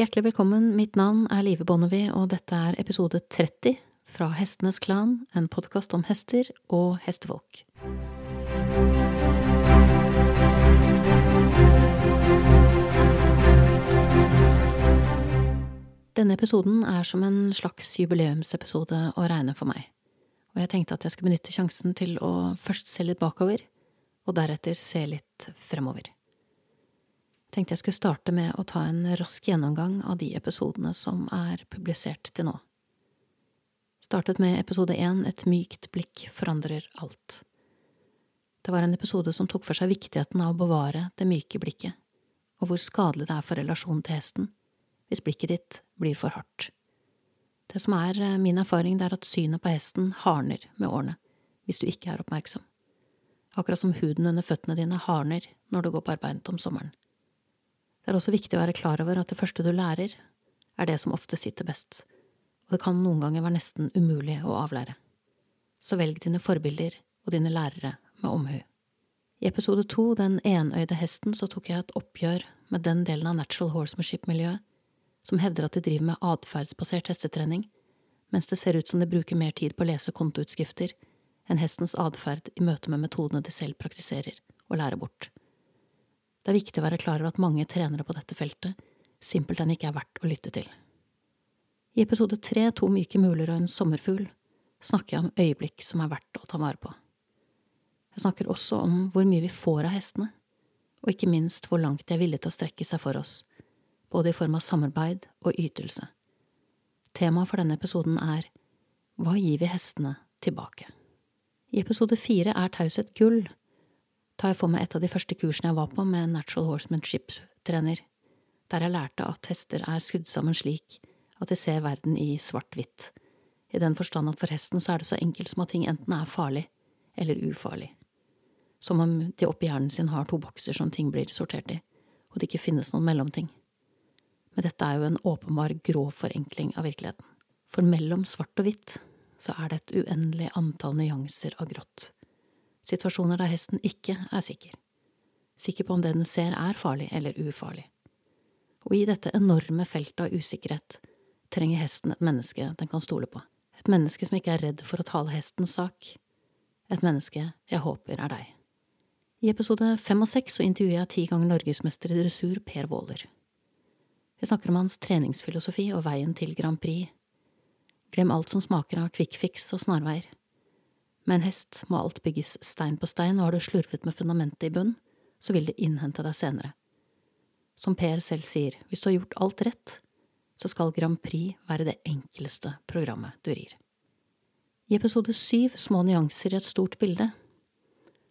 Hjertelig velkommen, mitt navn er Live Bonnevie, og dette er episode 30 fra Hestenes Klan, en podkast om hester og hestefolk. Denne episoden er som en slags jubileumsepisode å regne for meg, og jeg tenkte at jeg skulle benytte sjansen til å først se litt bakover, og deretter se litt fremover tenkte jeg skulle starte med å ta en rask gjennomgang av de episodene som er publisert til nå. Startet med episode én Et mykt blikk forandrer alt. Det var en episode som tok for seg viktigheten av å bevare det myke blikket, og hvor skadelig det er for relasjonen til hesten hvis blikket ditt blir for hardt. Det som er eh, min erfaring, det er at synet på hesten hardner med årene hvis du ikke er oppmerksom, akkurat som huden under føttene dine hardner når du går på arbeid om sommeren. Det er også viktig å være klar over at det første du lærer, er det som ofte sitter best, og det kan noen ganger være nesten umulig å avlære. Så velg dine forbilder og dine lærere med omhu. I episode to, Den enøyde hesten, så tok jeg et oppgjør med den delen av natural horsemanship-miljøet som hevder at de driver med atferdsbasert hestetrening, mens det ser ut som de bruker mer tid på å lese kontoutskrifter enn hestens atferd i møte med metodene de selv praktiserer og lærer bort. Det er viktig å være klar over at mange trenere på dette feltet simpelthen ikke er verdt å lytte til. I episode tre, To myke muler og en sommerfugl, snakker jeg om øyeblikk som er verdt å ta vare på. Jeg snakker også om hvor mye vi får av hestene, og ikke minst hvor langt de er villige til å strekke seg for oss, både i form av samarbeid og ytelse. Temaet for denne episoden er Hva gir vi hestene tilbake? I episode fire er taushet gull, tar jeg for meg et av de første kursene jeg var på med Natural Horsemanship-trener, der jeg lærte at hester er skrudd sammen slik at de ser verden i svart-hvitt, i den forstand at for hesten så er det så enkelt som at ting enten er farlig eller ufarlig, som om de oppi hjernen sin har to bokser som ting blir sortert i, og det ikke finnes noen mellomting. Men dette er jo en åpenbar grå forenkling av virkeligheten, for mellom svart og hvitt så er det et uendelig antall nyanser av grått situasjoner der hesten ikke er sikker, sikker på om det den ser er farlig eller ufarlig. Og i dette enorme feltet av usikkerhet trenger hesten et menneske den kan stole på, et menneske som ikke er redd for å tale hestens sak, et menneske jeg håper er deg. I episode fem og seks så intervjuer jeg ti ganger norgesmester i dressur Per Waaler. Jeg snakker om hans treningsfilosofi og veien til Grand Prix. Glem alt som smaker av kvikkfiks og snarveier. Med en hest må alt bygges stein på stein, og har du slurvet med fundamentet i bunn, så vil det innhente deg senere. Som Per selv sier, hvis du har gjort alt rett, så skal Grand Prix være det enkleste programmet du rir. I episode syv, Små nyanser i et stort bilde,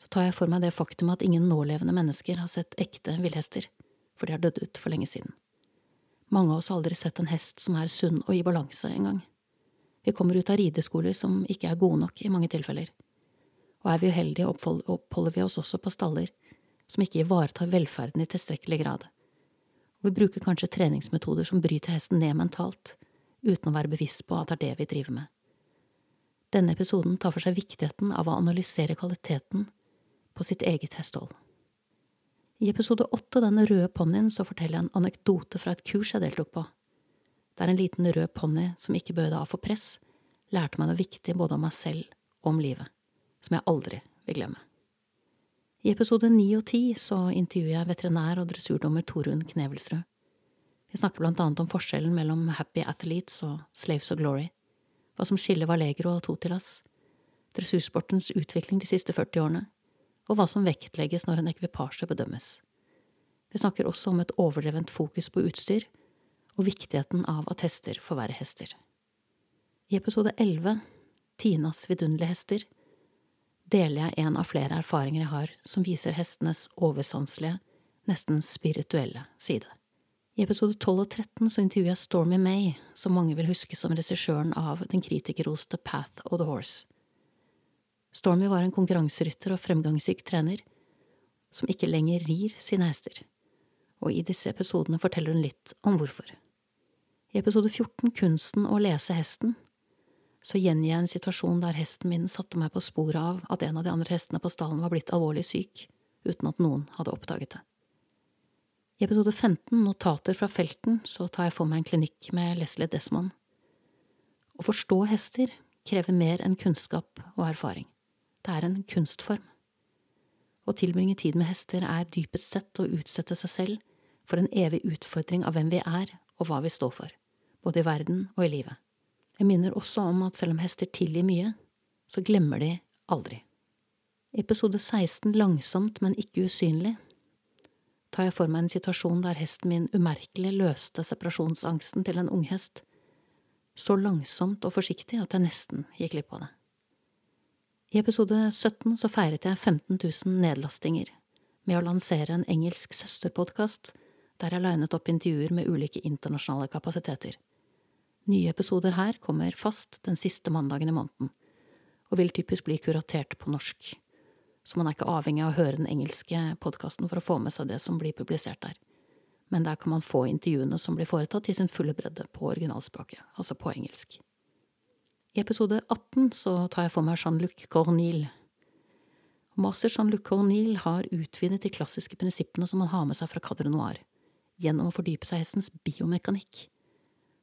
så tar jeg for meg det faktum at ingen nålevende mennesker har sett ekte villhester, for de har dødd ut for lenge siden. Mange av oss har aldri sett en hest som er sunn og i balanse engang. Vi kommer ut av rideskoler som ikke er gode nok i mange tilfeller. Og er vi uheldige, oppholder vi oss også på staller som ikke ivaretar velferden i tilstrekkelig grad. Og vi bruker kanskje treningsmetoder som bryter hesten ned mentalt, uten å være bevisst på at det er det vi driver med. Denne episoden tar for seg viktigheten av å analysere kvaliteten på sitt eget hestehold. I episode åtte, Den røde ponnien, forteller jeg en anekdote fra et kurs jeg deltok på der en liten rød ponni som ikke bøyde av for press, lærte meg noe viktig både om meg selv og om livet, som jeg aldri vil glemme. I episode ni og ti så intervjuer jeg veterinær og dressurdommer Torunn Knevelsrud. Vi snakker blant annet om forskjellen mellom happy athletes og slaves of glory, hva som skiller Valegro og Totilas, dressursportens utvikling de siste 40 årene, og hva som vektlegges når en ekvipasje bedømmes. Vi snakker også om et overdrevent fokus på utstyr og viktigheten av at hester får være hester. I episode elleve, Tinas vidunderlige hester, deler jeg en av flere erfaringer jeg har som viser hestenes oversanselige, nesten spirituelle side. I episode 12 og 13 så intervjuer jeg Stormy May, som mange vil huske som regissøren av den kritikerroste Path of the Horse. Stormy var en konkurranserytter og fremgangsrik trener som ikke lenger rir sine hester, og i disse episodene forteller hun litt om hvorfor. I episode 14, Kunsten å lese hesten, så gjengir jeg en situasjon der hesten min satte meg på sporet av at en av de andre hestene på stallen var blitt alvorlig syk, uten at noen hadde oppdaget det. I episode 15, Notater fra felten, så tar jeg for meg en klinikk med Leslie Desmond. Å forstå hester krever mer enn kunnskap og erfaring. Det er en kunstform. Å tilbringe tid med hester er dypest sett å utsette seg selv for en evig utfordring av hvem vi er og hva vi står for, både i verden og i livet. Jeg minner også om at selv om hester tilgir mye, så glemmer de aldri. I Episode 16 Langsomt, men ikke usynlig tar jeg for meg en situasjon der hesten min umerkelig løste separasjonsangsten til en unghest, så langsomt og forsiktig at jeg nesten gikk glipp av det. I episode 17 så feiret jeg 15 000 nedlastinger med å lansere en engelsk søsterpodkast der jeg linet opp intervjuer med ulike internasjonale kapasiteter. Nye episoder her kommer fast den siste mandagen i måneden, og vil typisk bli kuratert på norsk, så man er ikke avhengig av å høre den engelske podkasten for å få med seg det som blir publisert der. Men der kan man få intervjuene som blir foretatt i sin fulle bredde på originalspråket, altså på engelsk. I episode 18 så tar jeg for meg Jean-Luc Cornille. Master Jean-Luc Cornille har utvidet de klassiske prinsippene som man har med seg fra Cadre Noir, gjennom å fordype seg i hestens biomekanikk.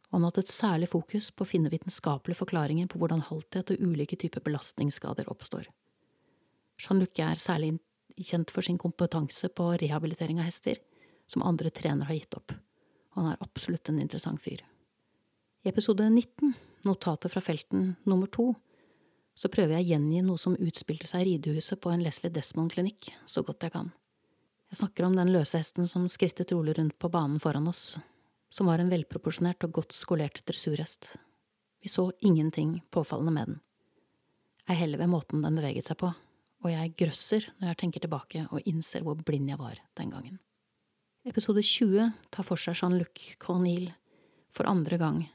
Og han har hatt et særlig fokus på å finne vitenskapelige forklaringer på hvordan halthet og ulike typer belastningsskader oppstår. Jean-Luc er særlig kjent for sin kompetanse på rehabilitering av hester, som andre trenere har gitt opp, han er absolutt en interessant fyr. I episode 19 notatet fra felten nummer to, så prøver jeg å gjengi noe som utspilte seg i ridehuset på en Leslie Desmond-klinikk, så godt jeg kan. Jeg snakker om den løse hesten som skrittet rolig rundt på banen foran oss, som var en velproporsjonert og godt skolert dressurhest. Vi så ingenting påfallende med den. Ei heller ved måten den beveget seg på, og jeg grøsser når jeg tenker tilbake og innser hvor blind jeg var den gangen. Episode 20 tar for seg Jean-Luc Cornille for andre gang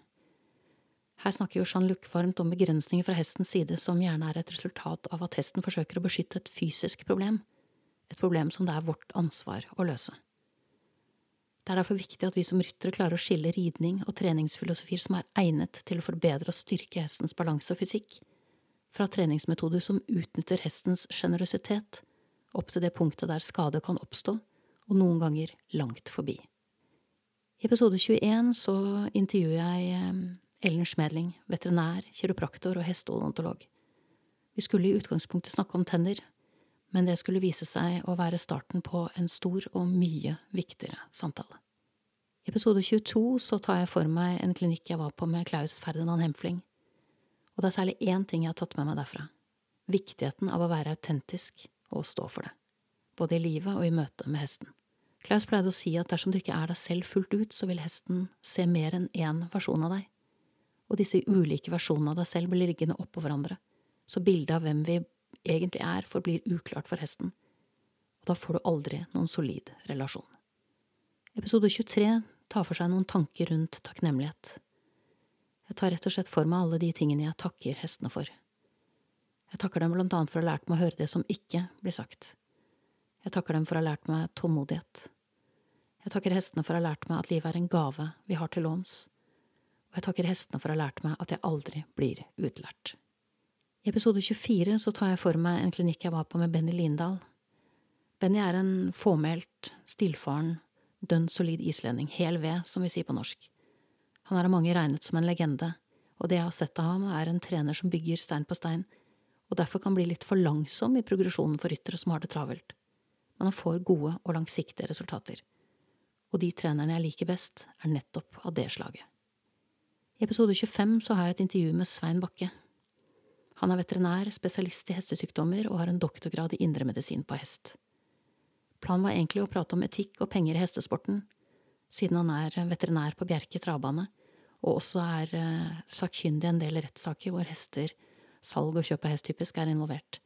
her snakker jo Jean-Luc varmt om begrensninger fra hestens side som gjerne er et resultat av at hesten forsøker å beskytte et fysisk problem, et problem som det er vårt ansvar å løse. Det er derfor viktig at vi som ryttere klarer å skille ridning og treningsfilosofier som er egnet til å forbedre og styrke hestens balanse og fysikk, fra treningsmetoder som utnytter hestens sjenerøsitet, opp til det punktet der skade kan oppstå, og noen ganger langt forbi. I episode 21 så intervjuer jeg eh, Ellen Schmedling, veterinær, kiropraktor og hesteodontolog. Vi skulle i utgangspunktet snakke om tenner, men det skulle vise seg å være starten på en stor og mye viktigere samtale. I episode 22 så tar jeg for meg en klinikk jeg var på med Klaus Ferdinand Hemfling, og det er særlig én ting jeg har tatt med meg derfra – viktigheten av å være autentisk og stå for det, både i livet og i møte med hesten. Klaus pleide å si at dersom du ikke er deg selv fullt ut, så vil hesten se mer enn én versjon av deg. Og disse ulike versjonene av deg selv blir liggende oppå hverandre, så bildet av hvem vi egentlig er, forblir uklart for hesten, og da får du aldri noen solid relasjon. Episode 23 tar for seg noen tanker rundt takknemlighet. Jeg tar rett og slett for meg alle de tingene jeg takker hestene for. Jeg takker dem blant annet for å ha lært meg å høre det som ikke blir sagt. Jeg takker dem for å ha lært meg tålmodighet. Jeg takker hestene for å ha lært meg at livet er en gave vi har til låns, og jeg takker hestene for å ha lært meg at jeg aldri blir utlært. I episode 24 så tar jeg for meg en klinikk jeg var på med Benny Lindahl. Benny er en fåmælt, stillfaren, dønn solid islending, hel ved, som vi sier på norsk. Han er av mange regnet som en legende, og det jeg har sett av ham, er en trener som bygger stein på stein, og derfor kan bli litt for langsom i progresjonen for ryttere som har det travelt. Men han får gode og langsiktige resultater. Og de trenerne jeg liker best, er nettopp av det slaget. I episode 25 så har jeg et intervju med Svein Bakke. Han er veterinær, spesialist i hestesykdommer og har en doktorgrad i indremedisin på hest. Planen var egentlig å prate om etikk og penger i hestesporten, siden han er veterinær på Bjerke travbane og også er eh, sakkyndig i en del rettssaker hvor hester, salg og kjøp av hest typisk, er involvert.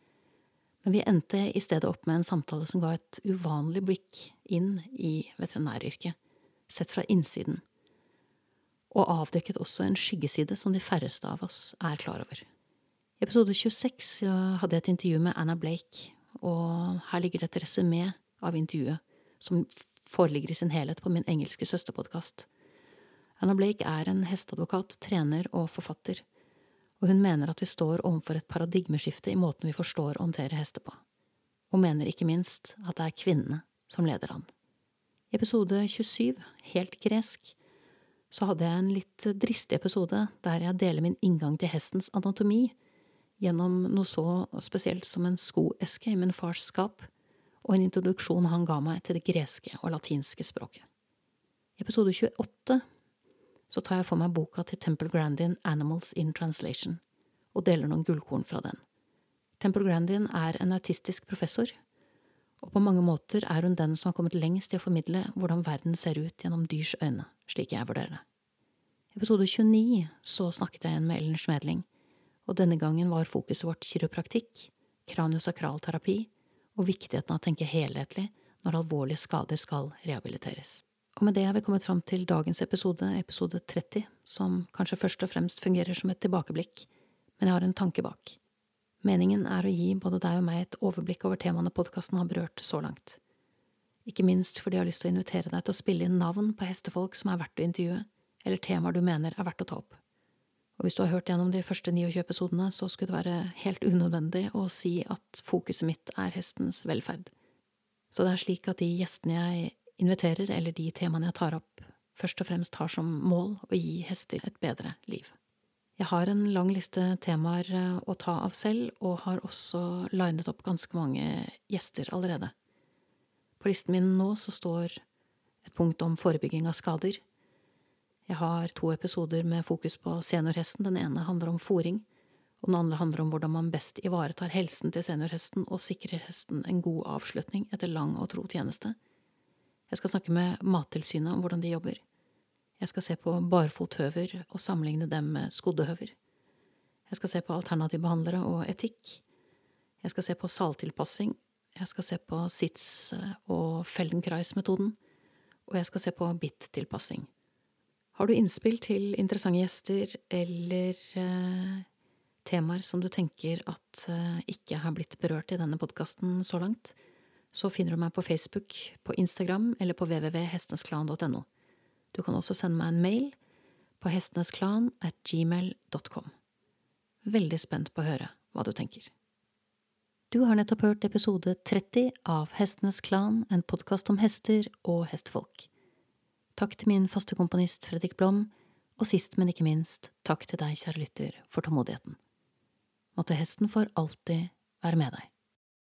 Men vi endte i stedet opp med en samtale som ga et uvanlig blikk inn i veterinæryrket, sett fra innsiden og avdekket også en skyggeside som de færreste av oss er klar over. I episode 26 hadde jeg et intervju med Anna Blake, og her ligger det et resymé av intervjuet som foreligger i sin helhet på min engelske søsterpodkast. Anna Blake er en hesteadvokat, trener og forfatter, og hun mener at vi står overfor et paradigmeskifte i måten vi forstår å håndtere hester på, og mener ikke minst at det er kvinnene som leder an. I episode 27, Helt gresk, så hadde jeg en litt dristig episode der jeg deler min inngang til hestens anatomi gjennom noe så spesielt som en skoeske i min fars skap, og en introduksjon han ga meg til det greske og latinske språket. I episode 28 så tar jeg for meg boka til Temple Grandin Animals in Translation, og deler noen gullkorn fra den. Temple Grandin er en autistisk professor, og på mange måter er hun den som har kommet lengst i å formidle hvordan verden ser ut gjennom dyrs øyne, slik jeg vurderer det. I episode 29 så snakket jeg igjen med Ellen Schmedling, og denne gangen var fokuset vårt kiropraktikk, kraniosakralterapi og viktigheten av å tenke helhetlig når alvorlige skader skal rehabiliteres. Og med det har vi kommet fram til dagens episode, episode 30, som kanskje først og fremst fungerer som et tilbakeblikk, men jeg har en tanke bak. Meningen er å gi både deg og meg et overblikk over temaene podkasten har berørt så langt. Ikke minst fordi jeg har lyst til å invitere deg til å spille inn navn på hestefolk som er verdt å intervjue, eller temaer du mener er verdt å ta opp. Og hvis du har hørt gjennom de første 29 episodene, så skulle det være helt unødvendig å si at fokuset mitt er hestens velferd. Så det er slik at de gjestene jeg inviterer, eller de temaene jeg tar opp, først og fremst har som mål å gi hester et bedre liv. Jeg har en lang liste temaer eh, å ta av selv, og har også linet opp ganske mange gjester allerede. På listen min nå så står et punkt om forebygging av skader, jeg har to episoder med fokus på seniorhesten. Den ene handler om fòring, og den andre handler om hvordan man best ivaretar helsen til seniorhesten og sikrer hesten en god avslutning etter lang og tro tjeneste. Jeg skal snakke med Mattilsynet om hvordan de jobber. Jeg skal se på barfothøver og sammenligne dem med skoddehøver. Jeg skal se på alternative behandlere og etikk. Jeg skal se på saltilpassing. Jeg skal se på sits- og Feldenkrais-metoden. Og jeg skal se på bit-tilpassing. Har du innspill til interessante gjester eller eh, temaer som du tenker at eh, ikke har blitt berørt i denne podkasten så langt, så finner du meg på Facebook, på Instagram eller på www.hestenesklan.no. Du kan også sende meg en mail på hestenesklan at gmail.com. Veldig spent på å høre hva du tenker. Du har nettopp hørt episode 30 av Hestenes Klan, en podkast om hester og hestefolk. Takk til min faste komponist Fredrik Blom, og sist, men ikke minst, takk til deg, kjære lytter, for tålmodigheten. Måtte hesten for alltid være med deg.